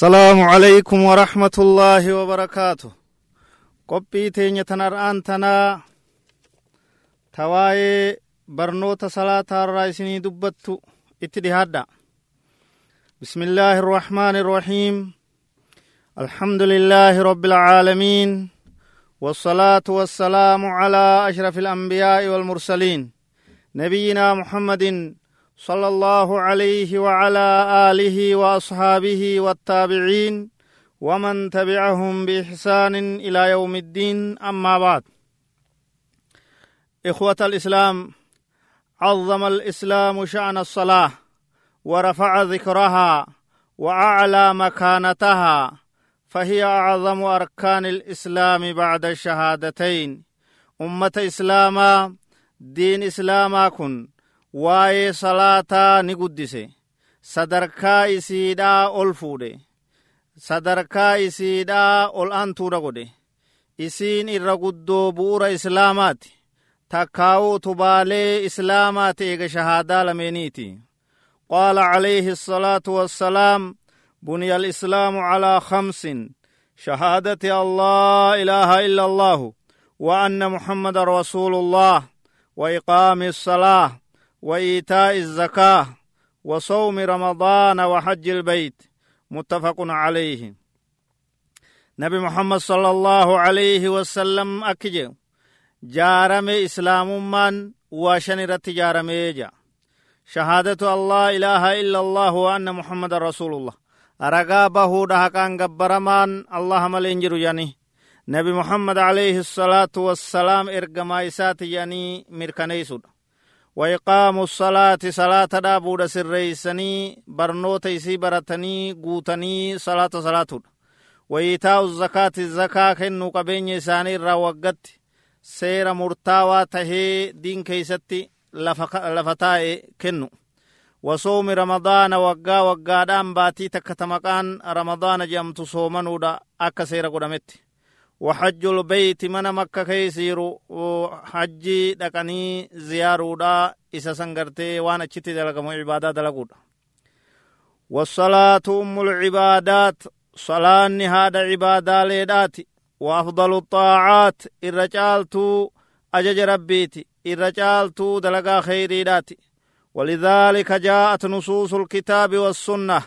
السلام عليكم ورحمة الله وبركاته tanar'aan tanaa tawaa'ee barnoota salaataa irraa isinii dubbattu itti dhihaadha بسم الله الرحمن الرحيم الحمد لله رب العالمين والصلاة والسلام على أشرف الأنبياء والمرسلين نبينا محمد صلى الله عليه وعلى آله وأصحابه والتابعين ومن تبعهم بإحسان إلى يوم الدين. أما بعد إخوة الإسلام عظم الإسلام شأن الصلاة ورفع ذكرها وأعلى مكانتها فهي أعظم أركان الإسلام بعد الشهادتين. أمة إسلاما دين إسلاما كن. واي صلاة نقدسه sadarkaa isiidhaa ol fuudhe sadarkaa isiidhaa ol aantuudha godhe isiin irra guddoo bu'ura islaamaati takkaa'uu utubaalee islaamaati eega shahaadaa lameeniiti qaala calayhi asalaatu wassalaam بني الإسلام على خمس شهادة الله إله إلا الله وأن محمد رسول الله وإقام الصلاة وإيتاء الزكاة وصوم رمضان وحج البيت. متفق عليه. نبي محمد صلى الله عليه وسلم أكجي جارم إسلام من وشنرت جارم جا. شهادة الله إله إلا الله وأن محمد رسول الله. أرقا بهود حقان قبرمان الله ملين جاني. نبي محمد عليه الصلاة والسلام إرقما إسات يعني مركنيسود وإقام الصلاة صلاة دابود سريسني برنوت إسي برتني قوتني صلاة صلاة وإيتاء الزكاة الزكاة كنو قبين إساني راوقت. سير مرتاوى تهي دين كيستي لفتاء كنو. وصوم رمضان وقا وقا دام باتي تكتمقان رمضان جمت صومنودا أكا سير قدمت. وحج البيت من مكة كيسيرو حجي دقني زيارودا إسا سنگرتي وأنا چتي دلقمو عبادة دلقودا والصلاة أم العبادات صلاة هذا عبادة ليدات وأفضل الطاعات الرجالتو أجج ربيتي الرجالتو دلقا خيري داتي ولذلك جاءت نصوص الكتاب والسنة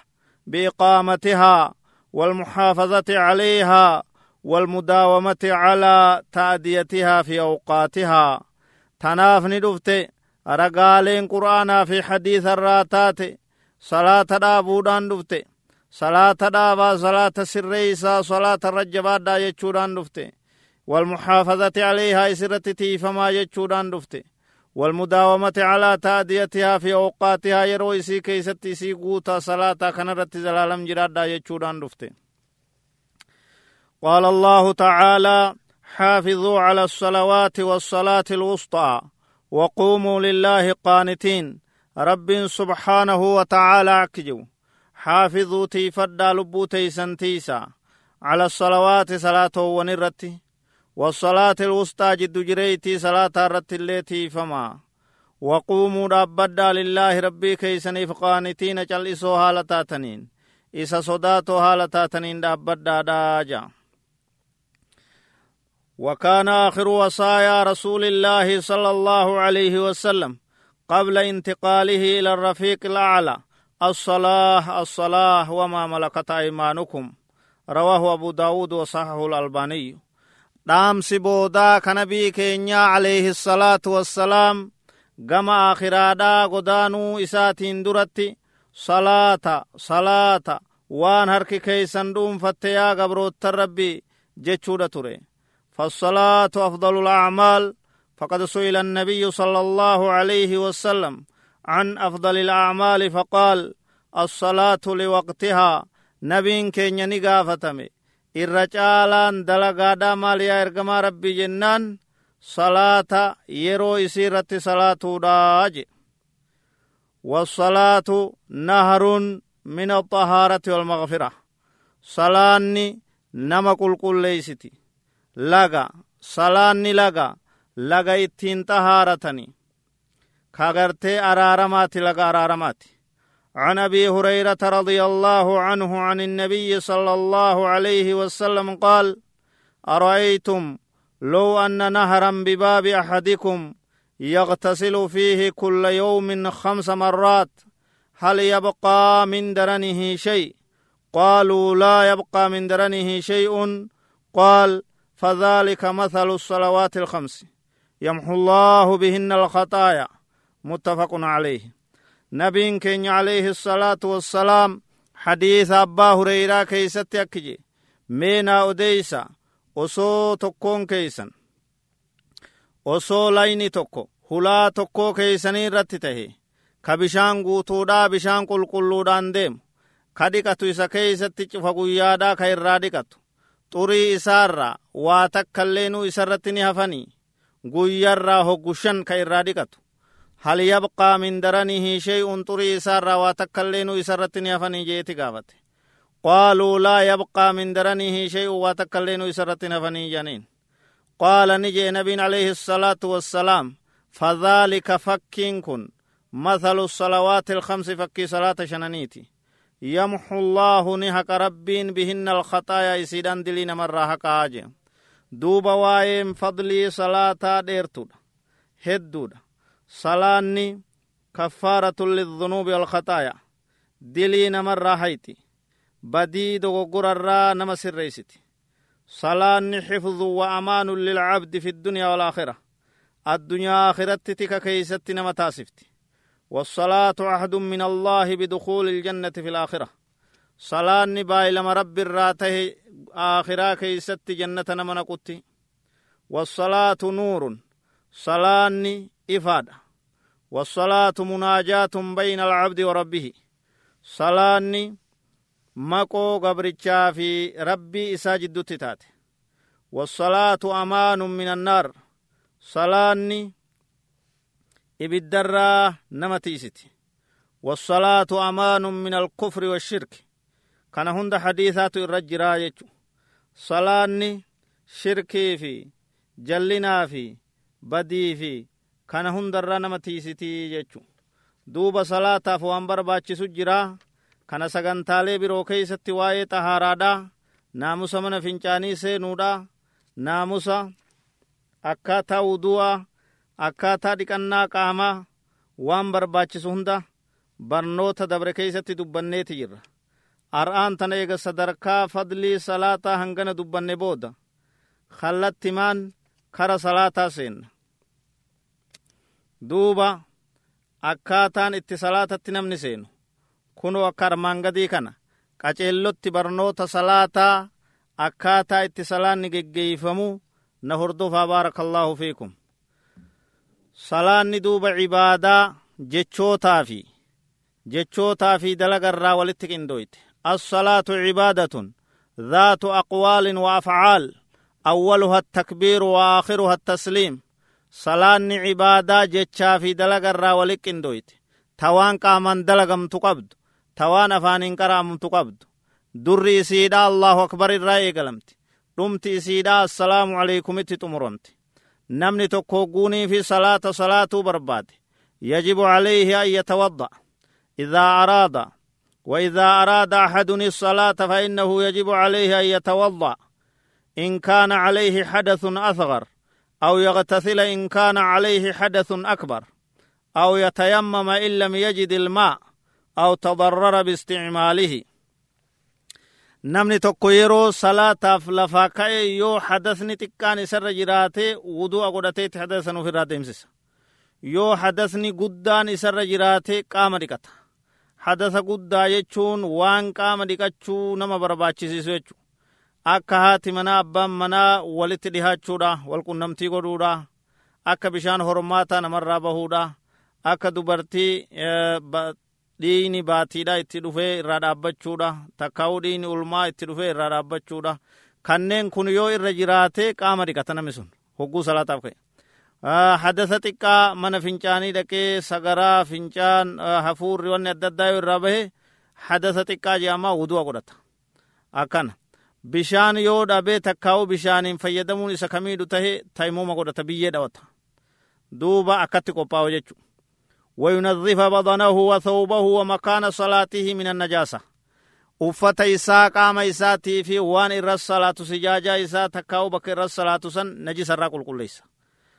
بإقامتها والمحافظة عليها والمداومة على تأديتها في أوقاتها. تناف ندفت رقالين قرآنا في حديث الراتات. صلاة دابودان دفت صلاة دابا صلاة سريسا صلاة الرجبات دا يجودان دفت. والمحافظة عليها إسرة تيفما يجودان دفت. والمداومة على تأديتها في أوقاتها يروي سي كيست سي قوتا صلاة كنرت زلالم جراد دا يجودان دفت. قال الله تعالى حافظوا على الصلوات والصلاة الوسطى وقوموا لله قانتين. رب سبحانه وتعالى عكجو حافظوا تيفدا لبو تيسن تيسا. على الصلوات صلاة ونرتي. والصلاة الوسطى جد جريتي صلاة الرت اللي فما. وقوموا ربدا لله ربي كيسني فقانتين جلسوا هالتاتنين إسا صداتوا هالتاتنين ربدا داجا. وكان آخر وصايا رسول الله صلى الله عليه وسلم قبل انتقاله إلى الرفيق الأعلى. الصلاة الصلاة وما ملكت أيمانكم. رواه أبو داود وصححه الألباني. دام سبودا كنبي كينيا عليه الصلاة والسلام. قم آخرا دا قدانو إسات اندرت صلاة صلاة. وان هرك كيسندوم فتيا قبرو التربي جتشودة تريه فالصلاة أفضل الأعمال. فقد سئل النبي صلى الله عليه وسلم عن أفضل الأعمال فقال الصلاة لوقتها. نبين كن ينقافة الرجال دلقا داما ليا إرقما ربي جنان. صلاة يرو إسيرة صلاة داج. والصلاة نهر من الطهارة والمغفرة. صلاني نمق القليسي laga salaanni laga laga ittiin xahaaratani kagartee araaramaati laga araaramaati عن ابي هريره رضي الله عنه عن النبي صلى الله عليه وسلم قال ارايتم لو ان نهرا بباب احدكم يغتسل فيه كل يوم خمس مرات هل يبقى من درنه شيء قالوا لا يبقى من درنه شيء قال فذلك مثل الصلوات الخمس يمحو الله بهن الخطايا متفق عليه نبي كين عليه الصلاة والسلام حديث أبا هريرة كيست يكجي مينا أديسا osoo tokkoon keeysan osoo layni tokko hulaa tokkoo keeysanii irratti tahe ka bishaan guutuudhaa bishaan qulqulluudhaan deemu ka dhiqatu isa keeysatti cufa guyyaadhaa ka irraa dhiqatu xurii isaarraa waa takkailleenuu isarratti ni hafanii guyyarraa hoggushan ka irraa dhiqatu hal yabqaa min daranihi shay'un xurii isaarraa waa takkailleenuu isarratti ni hafanii jeeti gaafate qaaluu laa yabqaa min daranihi shay'un waa takkailleenuu isarratti ni hafanii janiin qaala ni jee nabiin alayhi الsalaatu wassalaam fadhaalika fakkiin kun mathalu salawaati ilkamsi fakkii salaata shananiiti يمحو الله نهك ربين بهن الخطايا يسيدان دلين مرة حقا دوبا وايم فضلي صلاة ديرتود. هدود. صلاني كفارة للذنوب والخطايا. دلين مرة حيتي بديد وقر الرا نما سريستي صلاني حفظ وأمان للعبد في الدنيا والآخرة. الدنيا آخرت تك كيست نما تاسفتي والصلاة عهد من الله بدخول الجنة في الآخرة. صلاة نباي لما رب الراته آخرة كيست جنة نمنا قتي والصلاة نور صلاة إفادة. والصلاة مناجاة بين العبد وربه. صلاة مقو قبرتشا في ربي إساجد تتات والصلاة أمان من النار. صلاة ibiddarraa nama tiisiti. Wassalaatu amaanun min alkufri washirki kana hunda hadiisaatu irra jiraa jechu salaanni shirkii fi jallinaa fi badii fi kana hundarraa nama tiisitii jechu duuba salaataaf waan barbaachisu jiraa. Kana sagantaalee biroo keeysatti waa'ee xahaaraadha naamusa mana fincaanii seenuudha naamusa akkaataa wudu'a akkaataa dhiqannaa qaamaa waan barbaachisu hunda barnoota dabre keeysatti dubbanneeti jirra ar'aan tana eega sadarkaa fadlii salaataa hangana dubbanne booda kallattimaan kara salaataa seenna duuba akkaataan itti salaatatti namni seenu kunoo akka armaan gadii kana qaceellotti barnoota salaataa akkaataa itti salaanni geggeeyfamuu na hordofaa baarakallahu fiikum salaanni duuba cibaadaa jechootaa fi jechootaa fi dalagarraa walitti qindooyte as salaatu cibaadatun dhaatu aqwaalin wa afcaal awwaluha attakbiiru wa aakhiruha attasliim. Salaanni cibaadaa jechaa fi dalagarraa walitti qindooyte tawaan qaaman dalagamtu qabdu tawaan afaaniin qara'amtu qabdu. Durri isiidha allaahu akbar irraa eegalamti. Dhumti isiidha assalaamu alaykumitti xumuramte namni tokko fi salaata salaatuu barbaade. يجب عليه أن يتوضأ إذا أراد وإذا أراد أحد الصلاة فإنه يجب عليه أن يتوضأ إن كان عليه حدث أصغر أو يغتسل إن كان عليه حدث أكبر أو يتيمم إن لم يجد الماء أو تضرر باستعماله namni tokko yeroo salaataaf lafaa ka'e yoo hadasni xiqqaan isarra jiraate wudu'a godhateetti hadasa san ofirraa deemsisa. Yoo hadasni guddaan isarra jiraate qaama dhiqata. Hadasa guddaa jechuun waan qaama dhiqachuu nama barbaachisiisu jechu akka haati manaa abbaan manaa walitti dhihaachuudha walqunnamtii godhuudha. Akka bishaan hormaataa namarraa bahuudha. Akka dubartii dhiini baatiidha itti dhufee irraa dhaabbachuudha. Takkaa'uu dhiini ulmaa itti dhufee irraa dhaabbachuudha. Kanneen kun yoo irra jiraate qaama dhiqata namni sun. Hogguu salaataaf ka'e hadasa xiqqaa mana fincaanii dhaqee sagaraa fincaan hafuurri wanni adda addaa yoo irraa bahe hadasa xiqqaa je'amaa wudu'a godhata. Akkana. Bishaan yoo dhabee takkaa'uu bishaaniin fayyadamuun isa kamiidhu tahe taymuma godhata biyyee dhawata. Duuba akkatti qophaa'u jechu وينظف بدنه وثوبه ومكان صلاته من النجاسة. أفت إساء قام إساء في وان إرس صلاة سجاجة إساء تكاو بك إرس صلاة سن نجس الرقل قل إساء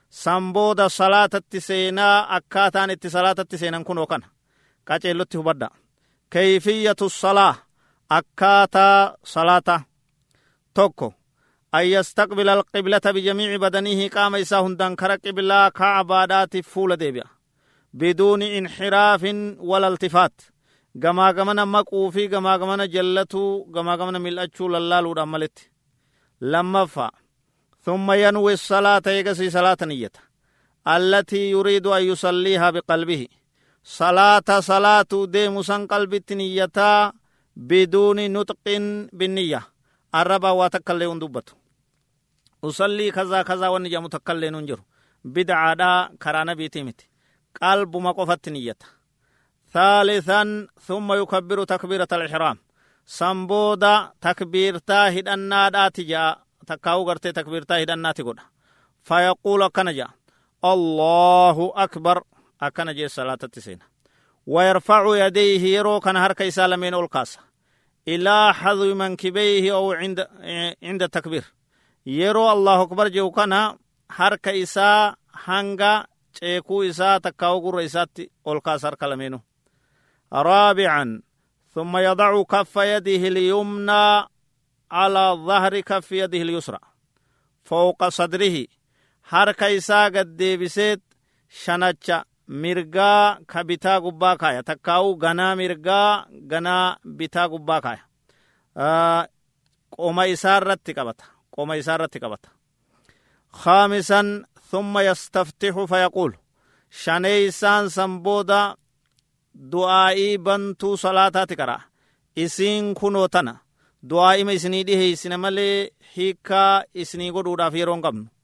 سنبود صلاة التسينة أكاتان التسلاة التسينة كن وكان. كاتي اللتي بدا كيفية الصلاة؟ أكاتا صلاة. توكو. أن يستقبل القبلة بجميع بدنه قام إساء هندان كرق بالله كعبادات فول ديبيا. Biduuni inxiraafin wala iltifaat gamaa gamana maquu fi gamaa gamana jallatuu gamaa gamana mil'achuu lallaaluudhaan maletti lammaffaa ثم ينوي الصلاة يقسي صلاة نية. التي يريد أن يصليها بقلبه. صلاة صلاة ديم سن قلب نيتا بدون نطق بالنية. الربا وتكلم دبته أصلي كذا كذا ونجا متكلم ننجر بدعا دا قلب مقفت نية. ثالثا ثم يكبر تكبيرة الإحرام. سنبودا تكبيرتا هدنا دا تجا تكاو غرتي تكبيرتا هدنا تقول. فيقول كنجا الله أكبر. أكنجي صلاة التسين ويرفع يديه يرو كان هركا سالمين القاسة إلى حذو منكبيه أو عند عند التكبير. yeroo allahu akbar jehu kana harka isaa hanga ceekuu isaa takkaa'u gurra isaatti ol kaasa harka lameenu raabican ثم يضع كف يده اليمنى على ظهر كف يده اليسرى فوق صدره harka isaa gad deebiseet shanacha mirgaa ka bitaa gubbaa kaaya takkaa'u ganaa mirgaa ganaa bitaa gubbaa kaaya qoma isaa irratti qabata qoma isaa irratti qabata khaamisan thumma yastaftixu fayaquul shaneeysaan san booda du'aa'ii bantuu salaataati qara isiin kunoo tana du'aa'ima isinii dhiheeysine malee hiikkaa isinii godhuudhaaf yeroon qabnu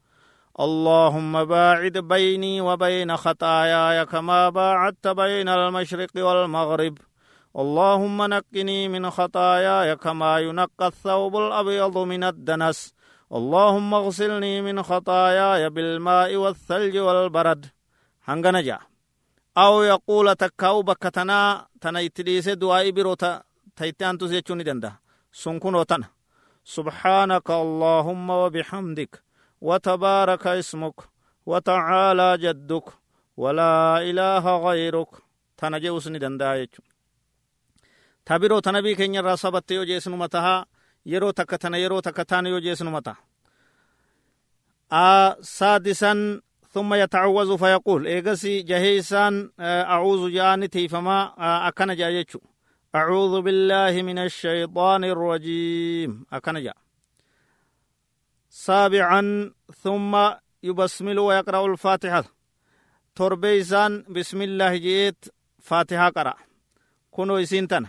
اللهم باعد بيني وبين خطاياي كما باعدت بين المشرق والمغرب اللهم نقني من خطاياي كما ينقى الثوب الأبيض من الدنس اللهم اغسلني من خطاياي بالماء والثلج والبرد. هنغنا جا. أو يقول تكاو بكتنا تنا يتليس دعائي برو تيتان تسيچوني دندا سنكون وطن سبحانك اللهم وبحمدك وتبارك اسمك وتعالى جدك ولا إله غيرك تنجي وسني دندا يچو تبرو تنبي sabatte yoo jeesnuma taha yeroo takka tana yeroo takka taana yoo jeesnuma taha سادسا ثم يتعوذ فيقول إيغسي جهيسان أعوذ جاني تيفما أكن جايتشو أعوذ بالله من الشيطان الرجيم أكن جا سابعا ثم يبسمل ويقرأ الفاتحة تربيسان بسم الله جيت فاتحة قرأ كنو يسينتنا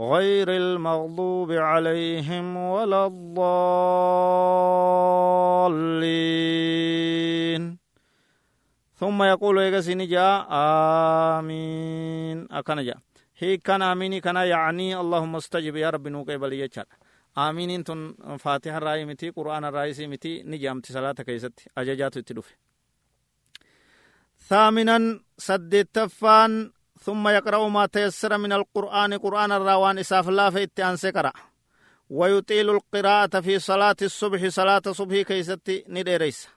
غير المغضوب عليهم ولا الضالين. ثم يقول يغسيني جاء آمين. أكنا جاء. هي كان آميني كان يعني اللهم استجب يا رب نوك بلي يجار آمين تن فاتحة رأي متي قرآن رأي سي متي نجام صلاة كيست أجاجات التلوف ثامنا سدتفان ثم يقرأ ما تيسر من القرآن قرآن الراوان إساف الله في أنسكرا ويطيل القراءة في صلاة الصبح صلاة صبح كيست نديريس.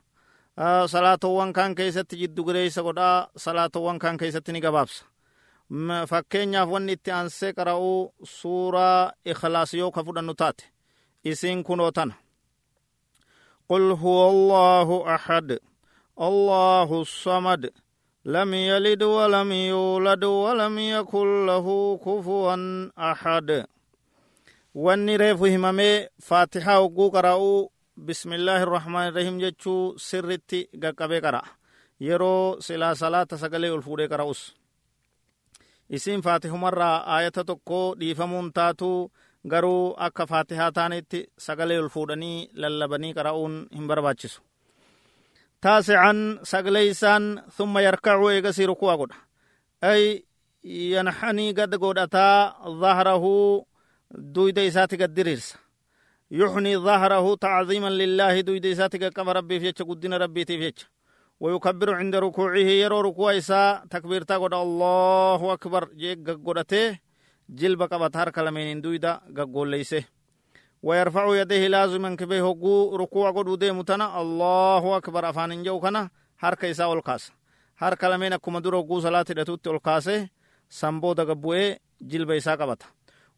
آه صلاة وان كان كيست جد غريس قدا صلاة وان كان كيست نقبابس. fakkeenyaaf wanni itti aansee qara'uu suuraa ikhlaas yoo ka fudhannu taate isiin kunoo tana qul huwa لم يلد ولم يولد ولم يكن له كفوا أحد wanni reefu himamee faatihaa hogguu qara'uu bismillaahi irrahmaan irrahiim jechuu sirritti gaqqabee qara'a yeroo silaa salaata sagalee ol fuudhee qara'us isin faatihumarraa aayata tokko dhiifamuun taatu garuu akka faatihaa taanitti sagalee ol fuudhanii lallabanii qara'uun hin barbaachisu taasican sagleeysaan thumma yarkacu eegasii ruku'a godha ay yanxanii gad godhataa dhahrahu duyda isaati gad diriirsa yuxnii dhahrahu tacziiman lillaahi duyda isaati qaqqaba rabbiif jecha guddina rabbiitiif jecha ويكبر عند ركوعه يرو ركوع إساء تكبير تقول الله أكبر جيك قدته جلب قبط هر كلمين دويدا قول ليسه ويرفع يديه لازما كبه هقو ركوع قد ودي متنا. الله أكبر. أفان جو كنا. هر كيسا والقاس. هر كلمين أكما در هقو صلاة دتوت والقاسه. سنبو دقبوه جلب إساء قبط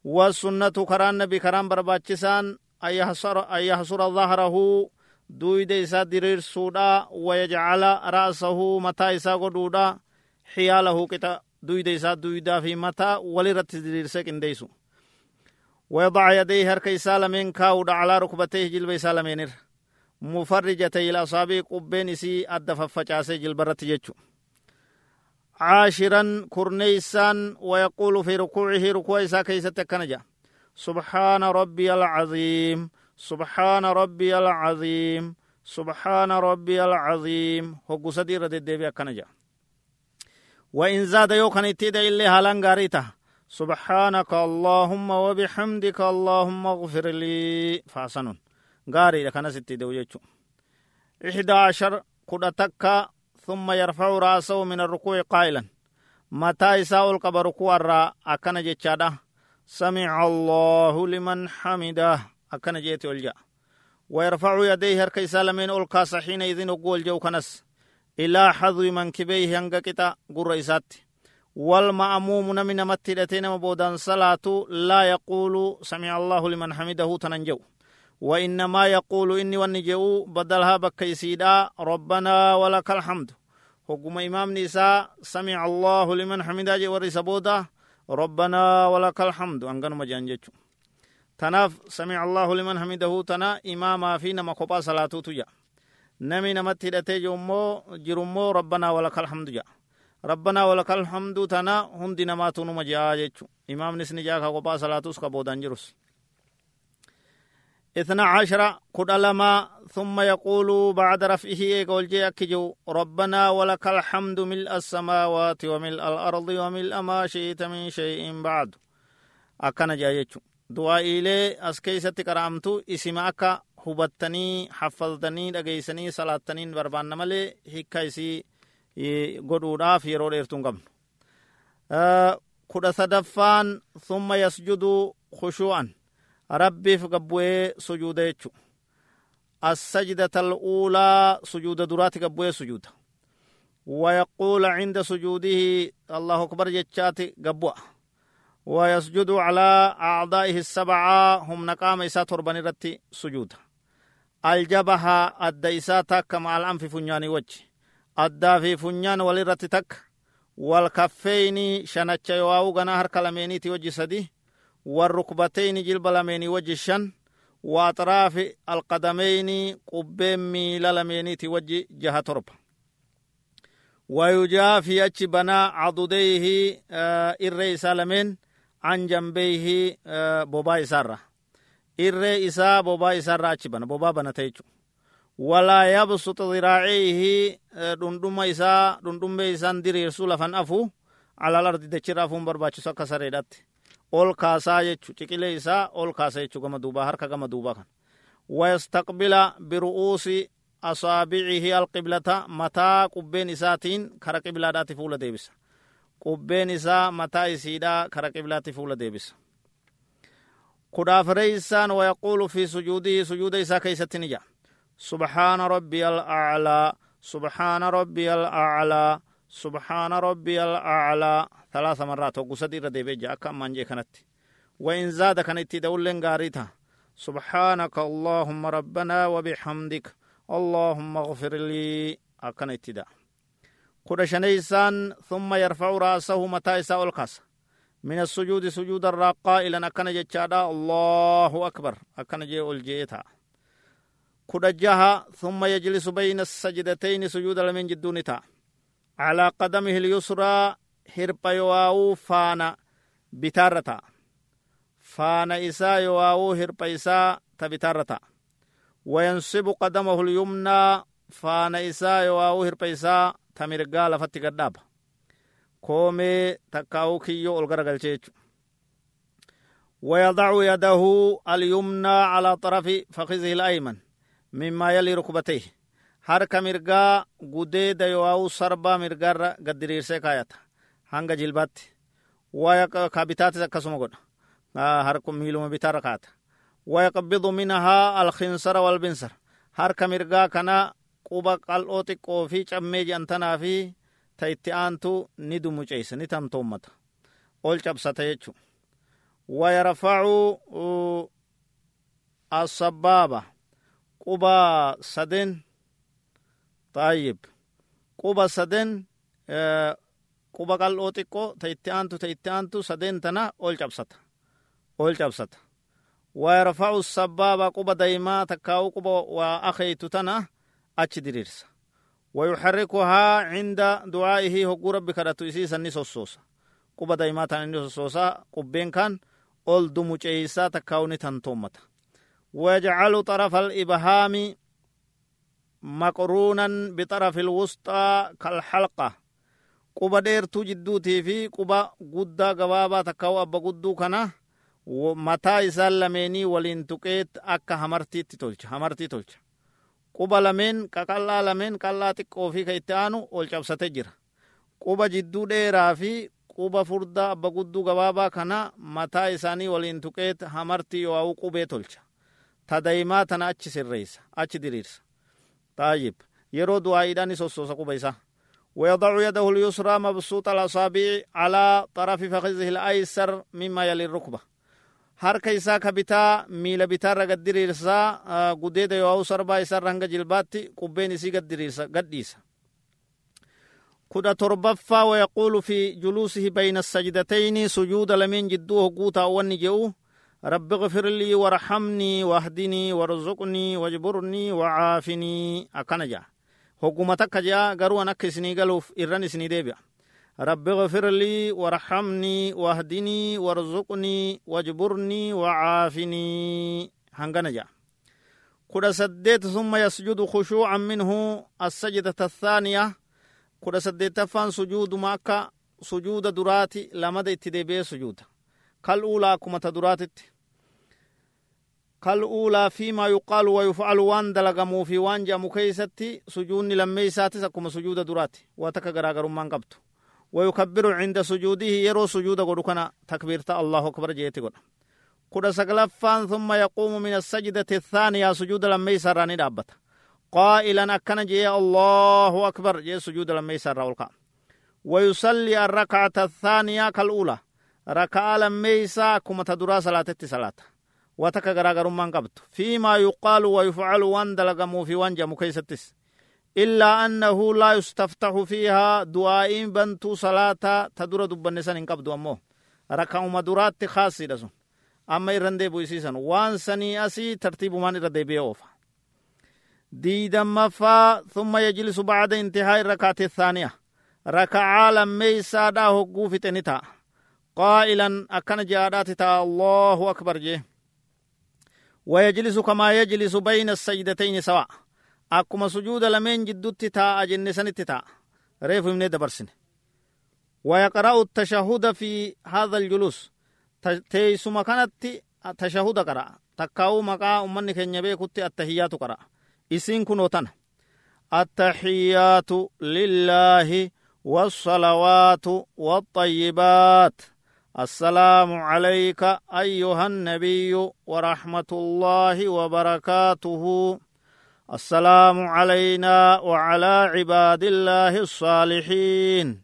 والسنة كران نبي كران برباچسان أن يحصر ظهره. duyda isaa diriirsuudha wayajcala ra'sahu mataa isaa godhuudha xiyaalahu qixa duyda isaa duydaa fi mataa walirratti diriirse qindeeysu ويضع يديه هرك سالمين كاود على ركبتيه جلب سالمين مفرجتي الأصابع قبين سي أدف فجاسي جلبرت يجو عاشرا كرنيسان ويقول في ركوعه ركوع كيسة كنجا سبحان ربي العظيم سبحان ربي العظيم سبحان ربي العظيم. هو سدير الدبي كنجا. وإن زاد يوكن اتيدا إلي هالان غاريتا سبحانك اللهم وبحمدك اللهم اغفر لي. فاسنون. غاري لكنا ستي دو يجو إحدى عشر. قد ثم يرفع رأسه من الركوع قائلا. متى يساء القبر ركوع أكن جتشادا سمع الله لمن حمده. jeeti ol ja'a ويرفع يديه هرك سالمين أول كاس حين إذن أقول جو كنس. إلى حظو منكبيه هنگا كتا. قر إسات والمأموم من متلتين مبودان صلاة لا يقول سمع الله لمن حمده تننجو. وإنما يقول إني ونجو بدلها بكيسيدا ربنا ولك الحمد. حكم إمام نساء سمع الله لمن حمده جوري سبودا ربنا ولك الحمد. أنغن samic allahu liman hamidahu tana imaamaa fi nama kophaa salaatuutu ja nami namatti hidhatee jirummoo rabbanaa walaka alhamdu ja rabbanaa walaka alhamdu tana hundi namaatu numa je'aa jechu imaamnis ni jaa ka kophaa salaatus ka boodan jirus اثنا عشر ثم يقول بعد رفعه يقول أكجو ربنا ولك الحمد ملء السماوات وملء الأرض وملء ما شئت من شيء بعد أكن جايتشو as keeysatti qaraamtu isima akka hubattanii haffaltanii dhageeysanii salaattaniin barbaanna malee hikka isii godhuudhaaf yeroo dheertuu hin qabnu. Kudha sadaffaan thumma yasjudu khushuu'an. Rabbiif gabbu'ee sujuuda jechu السجدة الأولى سجود درات قبوة سجود ويقول عند سجوده الله أكبر جتشات قبوة ويسجد على أعضائه السبعة هم نقام إسا تربان رتي سجود الجبهة تك مع الأنف فنيان وجه أدى في فنيان ولرتي تك والكفين شنچ يواو غنا هر كلميني تي وجه سدي والركبتين جلب لميني وجه شن وأطراف القدمين قبين ميل لميني تي وجه جهة ترب ويجافي أتش بنا عضديه آه إرئيس لمن an jambeeyhi bobaa isaarra. Irree isaa bobaa isaarra achi bana bobaa banata jechu walaa yabsut diraaciihi dhundhuma isaa dhundhummee isaan diriirsu lafan afu alal ardi dachirra afuun barbaachisu akka sareedhatti ol kaasaa jechu ciqilee isaa ol kaasa jechu gama duubaa harka gama duubaa kan wayastaqbila biru'uusi asaabicihi alqiblata mataa qubbeen isaatiin kara qiblaadhaati fuula deebisa qubbeen isaa mataa isiidha kara qiblaatti fuula deebisa kudhaafireeysaan wayaquulu fi sujuudihi sujuuda isaa keeysatti ni ja'a subhaana rabbiya alaclaa subhaana rabbiya alaclaa thalaatha marraat hoggu sadi irra deebee ja'a akka ammaan jee kanatti وإن زاد كان اتدولن غاريتا سبحانك اللهم ربنا وبحمدك اللهم اغفر لي. أكن اتدا كل شنيسان ثم يرفع رأسه متى إساء من السجود سجود الراقا إلى أكن الله أكبر. أكن جي الجيتا كل جها ثم يجلس بين السجدتين سجود لمن جدونتا على قدمه اليسرى isaa yowaawuu hirpha isaa ta bitaarra ta'a wayansibu qadamahu lyumnaa faana isaa yowaawuu hirpha isaa ta mirgaa lafatti gadhaaba koomee takkaa'uu kiyyoo ol garagalche jechu ويضع يده اليمنى على طرف فخذه الأيمن mimmaa yalii rukubatee harka mirgaa gudee yo'aa'u sarbaa mirgaarra gaddiriirsee kaayata. Hanga jilbaatti. Waya kabitaatis akkasuma godha. Harka miiluma bitaarra kaata waya minahaa alkinsara walbinsara harka mirgaa kana quba qal'oo xiqqoo fi cammee je'antanaa fi ta itti aantu ni dumuceessa ni tamtoommata. Ol cabsata jechu waya rafa'u asabbaaba quba saden طيب quba saden quba qal'oo xiqqoo ta itti aantu ta itti aantu saden tana ol cabsata ol cabsata wayarfacu sabbaaba quba daymaa takkaawu quba waa akeytu tana achi diriirsa ويحركها عند دعائه هقو ربي كراتو إسي سني سوسوسا قبا دايما تاني سوسوسا قبين كان أول دمو جيسا تكاوني تنتومتا ويجعل طرف الإبهام مقرونا بطرف الوسطى كالحلقة قبا ديرتو جدوتي في قبا قدا قبابا تكاو أبا قدو كنا ومتا إسال لميني ولين تقيت أكا همرتي تتولش همرتي تولش quba lameen qaqallaa lameen qallaa xiqqoo fi ka itti aanu ol cabsate jira quba jidduu dheeraa fi quba furdaa abba gudduu gabaabaa kana mataa isaanii waliin tuqeet hamartii yoa'u qubee tolcha ta daymaa tana achi sirreeysa achi diriirsa taayib yeroo du'aa'iidhaan sossoosa quba isaa ويضع يده اليسرى مبسوط الأصابع على طرف فخذه الأيسر مما يلي الركبة harka isaa ka bitaa miila bitaarra gad diriirsaa gudeeda yoo sarbaa isaarra hanga jilbaatti qubbeen isii gad diriirsa gadhiisa kudha torbaffaa wayaquulu fi juluusihi bayna asajdatayni sujuuda lameen jidduu hogguu taa'uwanni je'u رب اغفر لي وارحمني واهدني وارزقني واجبرني وعافني. أكنا جا هقومتك جا قروا أنك سني قلوف إرن سني ديبيا. رب اغفر لي وارحمني واهدني وارزقني واجبرني وعافني. هنغنجا. كدا سديت ثم يسجد خشوعا منه. السجدة الثانية. كدا سديت فان سجود ماكا. سجود دراتي لمد اتدبي سجود. كالأولى كما تدراتت كالأولى فيما يقال ويفعل وان دلغمو في وان جامو كيستي سجون لميساتي كما سجود دراتي واتكا غراغر من قبتو ويكبر عند سجوده يرو سجود قدكنا تكبيرت الله أكبر جيتي قد قد سقلفان ثم يقوم من السجدة الثانية سجود لما يسراني دابت قائلا أكن جي الله أكبر جي سجود لما يسر والقام ويصلي الركعة الثانية كالأولى ركعة لما يسا كما صلاة صلاة وتك غراغر من قبط فيما يقال ويفعل وان دلغمو في وانجا مكيستس إلا أنه لا يستفتح فيها دعائين بنتو صلاة تدور دبن سن إن قبضوا أمو ركعوا مدورات خاصة دسون أما يرندي بويسيسن وان سني أسي ترتيب من يرندي بيوفا ديدا مفا ثم يجلس بعد انتهاء الركعة الثانية ركعة لما يسادا هقو في تنتا قائلا أكن جادات تا الله أكبر جي ويجلس كما يجلس بين السجدتين سواء. akkuma sujuuda lameen jiddutti taa'a jenne sanitti taa'a reefu himnee dabarsine ويقرأ التشهد في هذا الجلوس. تيسما كانت تشهد قرأ. تكاو مقا أمني كن يبيكت التحيات قرأ. إسين كنوتنا التحيات لله والصلوات والطيبات. السلام عليك أيها النبي ورحمة الله وبركاته. السلام علينا وعلى عباد الله الصالحين.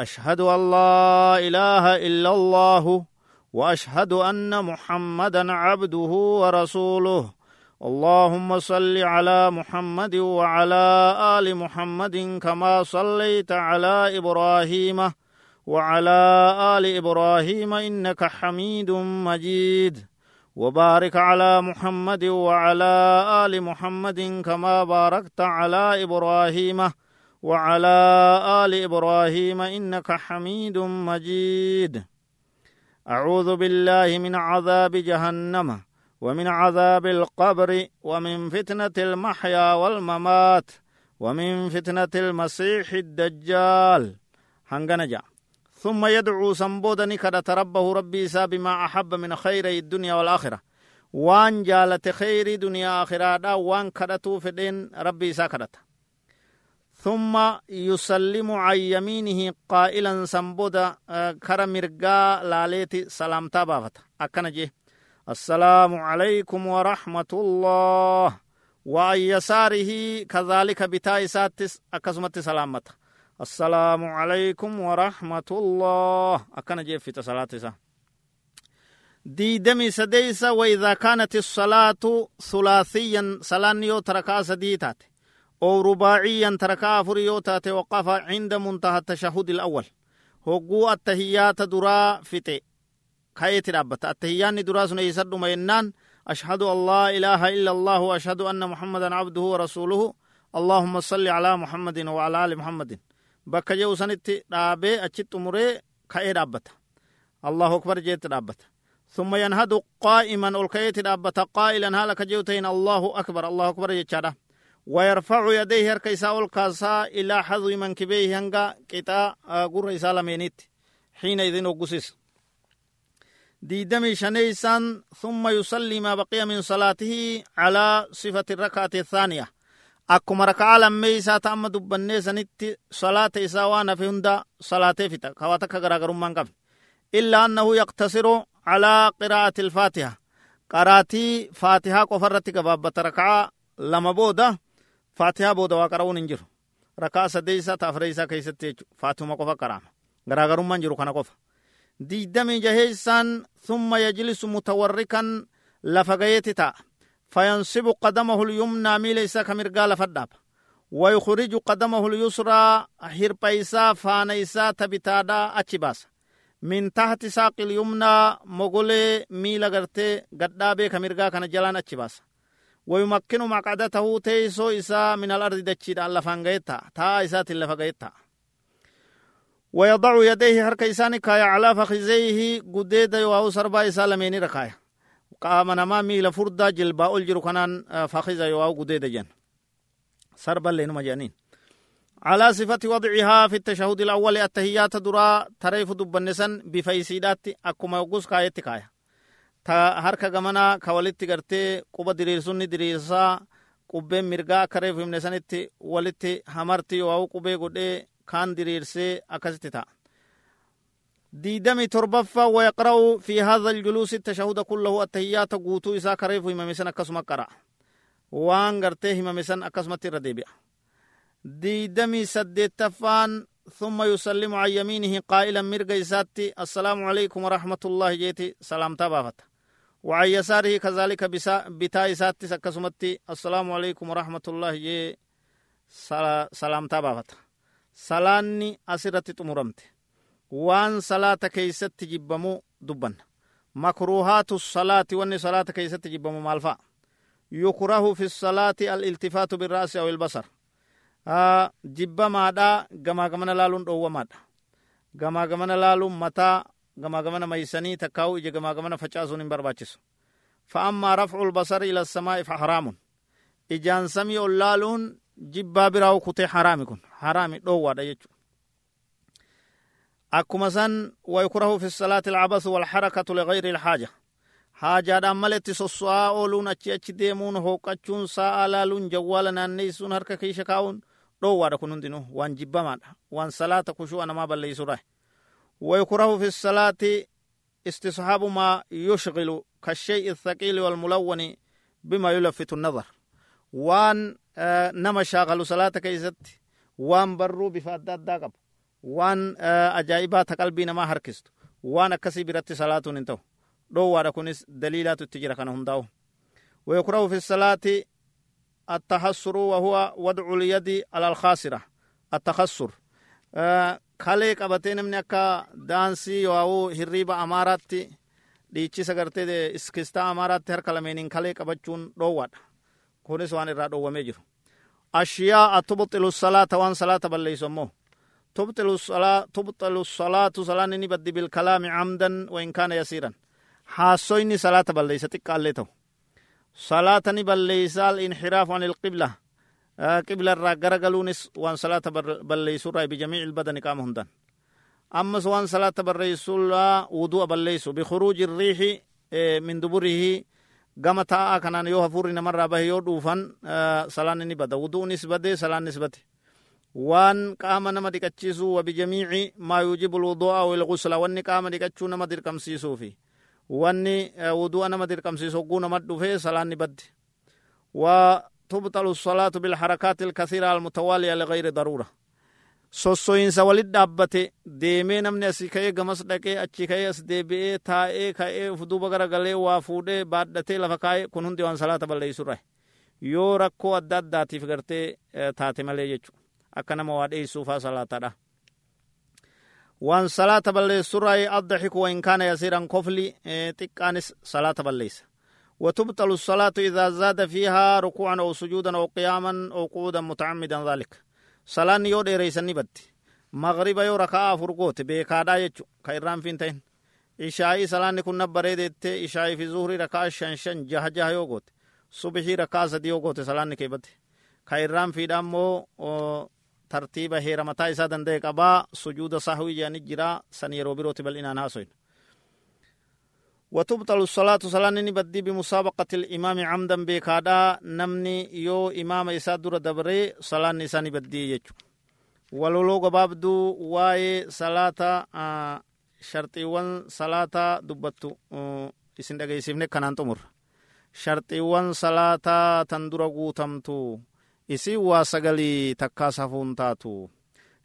أشهد أن لا إله إلا الله وأشهد أن محمدا عبده ورسوله. اللهم صل على محمد وعلى آل محمد كما صليت على إبراهيم وعلى آل إبراهيم إنك حميد مجيد. وبارك على محمد وعلى آل محمد كما باركت على إبراهيم. وعلى آل إبراهيم إنك حميد مجيد. أعوذ بالله من عذاب جهنم ومن عذاب القبر ومن فتنة المحيا والممات ومن فتنة المسيح الدجال. هنغنجا ثم يدعو سنبودني كدت ربه ربي سا بما أحب من خير الدنيا والآخرة. وان جالت خير دنيا آخرة وان كدتو فدين ربي سا كدت ثم يسلم عن يمينه قائلا سنبودا كرا مرقا لاليتي سلامتا بافت أكنا جي السلام عليكم ورحمة الله. وعن يساره كذلك بتايساتس أكسمت سلامته السلام عليكم ورحمة الله. أكن جيفت صلاة ديدمي سديسة وإذا كانت الصلاة ثلاثيا سلانيو تركا سديتات. أو رباعيا تركا فريوتات وقف عند منتهى التشهد الأول. هقو التهيات درا فتي كايت رابط التهيان درا سنيسد مينان. أشهد لا إله إلا الله وأشهد أن محمدا عبده ورسوله. اللهم صل على محمد وعلى آل محمد. Bakka jehu sanitti dhaabee achitti umuree ka'ee dhaabbata. Allahu akbar jeetti dhaabbata. ثم ينهد قائما الكيت دابة قائلا هالا كجوتين الله أكبر الله أكبر يجادا ويرفع يديه هركيسا الكاسا إلى حظ منكبيه هنگا كتا قر إسا لمينيت حين إذن وقسس ديدمي شنيسان ثم يصلي ما بقي من صلاته على صفة الركعة الثانية akkuma rakaa lammeeysaa ta amma dubbannee sanitti salaata isaa waan hafe hunda salaatee fixa kawaa takka garaagarummaan qabe illaa annahu yaqtasiru calaa qiraa'ati alfaatiha qaraatii faatihaa qofa irratti gabaabbata rakaa lama booda faatihaa booda waa qara'uun hin jiru rakaa sadeeysaa ta afreeysaa keessatti jechu faatuma qofa qaraama garaagarummaan jiru kana qofa diidamii jaheeysaan thumma yajlisu mutawarrikan lafa gayeeti ta'a فينصب قدمه اليمنى ميل إسا كمرقال فداب ويخرج قدمه اليسرى هربيسا فانيسا تبتادا أتشباس. من تحت ساق اليمنى مغولي ميل غرتي قدابي كمرقا كان جلان أتشباس. ويمكن مقعدته تيسو إسا من الأرض دتشيد على فانغيتا تا إسا تلفغيتا ويضع يديه هرك إساني كايا على فخزيه قديد يواو سربا إسا لميني ركايا qaama namaa miila furdaa jilbaa ol jiru kanaan fakiza yoo gudeeda jen sarballee numa jedhaniin على صفة وضعها في التشهد الأول التهيات درا تريف دبنسن بفيسيدات أكما يقص كايت كايا. تا هركا غمنا كوالت غرتي قوبا دريرسون دريرسا قبين مرغا كريف همنسنت ولت همرتي واو قبي قد كان دريرسي أكست تا. ديدمي تربفا ويقرأ في هذا الجلوس التشهد كله التهيات قوتو إسا كريف هممسن أكسما قرأ. وان غرتي هممسن أكسما تردبيا ديدمي سدتفان ثم يسلم عن يمينه قائلا مرقى إساتي السلام عليكم ورحمة الله جيتي سلام تبافت وعن يساره كذلك بتا إساتي سكسمتي السلام عليكم ورحمة الله جي سلام تبافت سلاني أسرتي تمرمتي. Waan salaata keeysatti jibbamu dubbanna makruuhaatu salaati wanni salaata keeysatti jibbamu maal fa'a yukrahu fi salaati aliltifaatu birraasi aw ilbasar jibbamaadha gamaa gamana laaluun dhoowwamaadha gamaa gamana laaluun mataa gamaa gamana maysanii takkaa'u ija gamaa gamana facaasuun hin barbaachisu فأما رفع البصر إلى السماء فحرام إجان سمي اللالون جبا براو كتي حرامي كن حرامي دو وادا يجو akkuma san waykrahu fi salaati alcabasu walxarakatu ligayri ilxaaja haajaadhaan maletti sosso'aa ooluun achi achi deemuun hooqachuun sa'a laaluun jawwaala naanneessuun harka keesha kaa'uun dhoowwaadha kun hundinuu waan jibbamaadha waan salaata kushu'a namaa balleeysuudha ويكره في الصلاة استصحاب ما يشغل كالشيء الثقيل والملون بما يلفت النظر وان نما شاغل صلاة كيست وان برو بفادات داقب waan ajaa'ibaa ta qalbii namaa harkistu waan akkasii biratti salaatuun hin ta'u dhoowwaadha kunis daliilaatu itti jira kana hundaa'u ويكره في الصلاة التحسر وهو وضع اليد على الخاسرة التخسر kalee qabatee namni akka daansii yoo hirriiba amaaraatti dhiichisa gartee iskistaa amaaraatti harka lameeniin kalee qabachuun dhoowwaadha kunis waan irraa dhoowwamee jiru أشياء تبطل الصلاة وان صلاة بليسمو تبطل الصلاة تبطل الصلاة صلاة نبدي بالكلام عمدا وإن كان يسيرا. حاسويني صلاة بليس قال ليتو صلاة بليس الانحراف عن القبلة. آه قبلة الرقرقلونس وان صلاة بليس بجميع البدن قام هندان أما وان صلاة بليس وضوء بليس بخروج الريح آه من دبره gama taa'aa kanaan yoo hafuurri namarraa bahe yoo dhuufan salaanni ni bada wuduunis bade salaannis bade waan qaama nama dhiqachiisuu wa bijamiici maa yuujibu lwudu'a wilgusla wanni qaama dhiqachuu nama eh, dirqamsiisuu fi wanni wudu'a nama dirqamsiisu hogguu nama dhufee salaanni baddi wa tubxalu salaatu bilharakaati alkasiira almutawaaliya ligayri daruura. Sossoyinsa wali dhaabbate deemee namni asii ka'ee gamas dhaqee achi ka'ee as deebi'ee taa'ee ka'ee uf duuba garagalee waa fuudhee baadhatee lafa kaa'ee kun hundi waan salaata balleeysurra yoo rakkoo adda addaatiif gartee eh, taate malee jechuudha. Akka nama waa dheessuufaa salaataadha waan salaata balleessurra addaxiku wain kaana yasiiran kofli xiqqaanis salaata balleessa وتبطل الصلاة إذا زاد فيها ركوعا أو سجودا أو قياما أو قعودا متعمدا ذلك yoo dheereysani batti magriba yoo rakaa afur goote beekaadha jechu ka irraan fin ta'in ishaa'ii salaanni kun nabbareedeette ishaa'ii fi zuhri rakaa shan shan jaha jaha yoo goote subixii rakaa sadi yoo goote salaanni kee bate tartiiba heera mataa isaa danda'e qabaa sujuuda sahwii jedhani jira san yeroo birooti bal'inaan haasoyin وتبطل الصلاة صلاة بدي بمسابقة الإمام عمدا بكادا نمني يو إمام إسادر دبري صلاة نساني بدي يجو ولولو قبابدو واي صلاة آه شرطيوان صلاة دبتو آه dhageessifne kanaan xumur sharxiiwwan salaataa tan dura guutamtu isin waa sagalii takkaa safuun taatu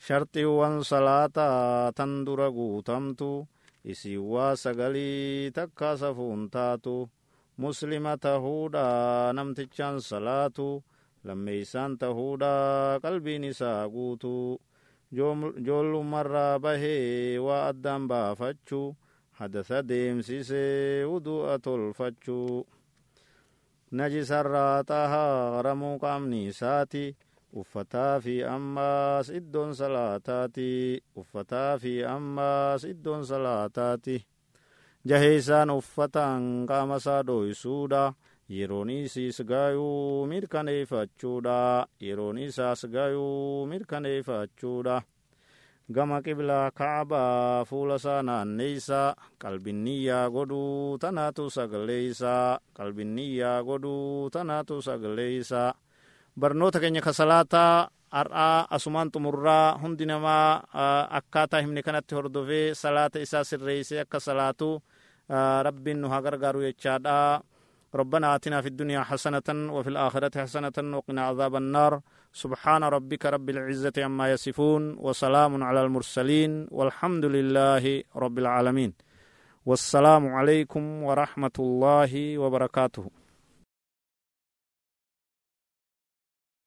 sharxiiwwan salaataa tan dura guutamtu isin waa sagalii takkaa safuun taatu muslima tahuudha namtichaan salaatu lammeeysaan tahuudha qalbiin isaa guutu joollumarraa bahee waa addaan baafachuu hadasa deemsisee wudu'a tolfachuu najisarraa xahaaramuu qaamni isaati uffataa fi ammaas iddoon salaataati uffataa fi ammaas iddoon salaataati jaheeysaan uffataan qaama isaa dhoysuudha yeroon isiis gaayuu mirkaneeffachuudha yeroon isaas gaayuu mirkaneeffachuudha gama qiblaa kaabaa fuula isaa naanneeysa qalbinniyyaa godhuu tanaatu sagaleeysa qalbinniyyaa godhuu tanaatu sagaleeysa barnoota keenya ka salaataa har'aa asumaan xumurraa hundi namaa akkaataa himne kanatti hordofee salaata isaa sirreeyse akka salaatu rabbiin nu haa gargaaru jechaadha ربنا آتنا في الدنيا حسنة وفي الآخرة حسنة وقنا عذاب النار سبحان ربك رب العزة عما يصفون وسلام على المرسلين والحمد لله رب العالمين والسلام عليكم ورحمة الله وبركاته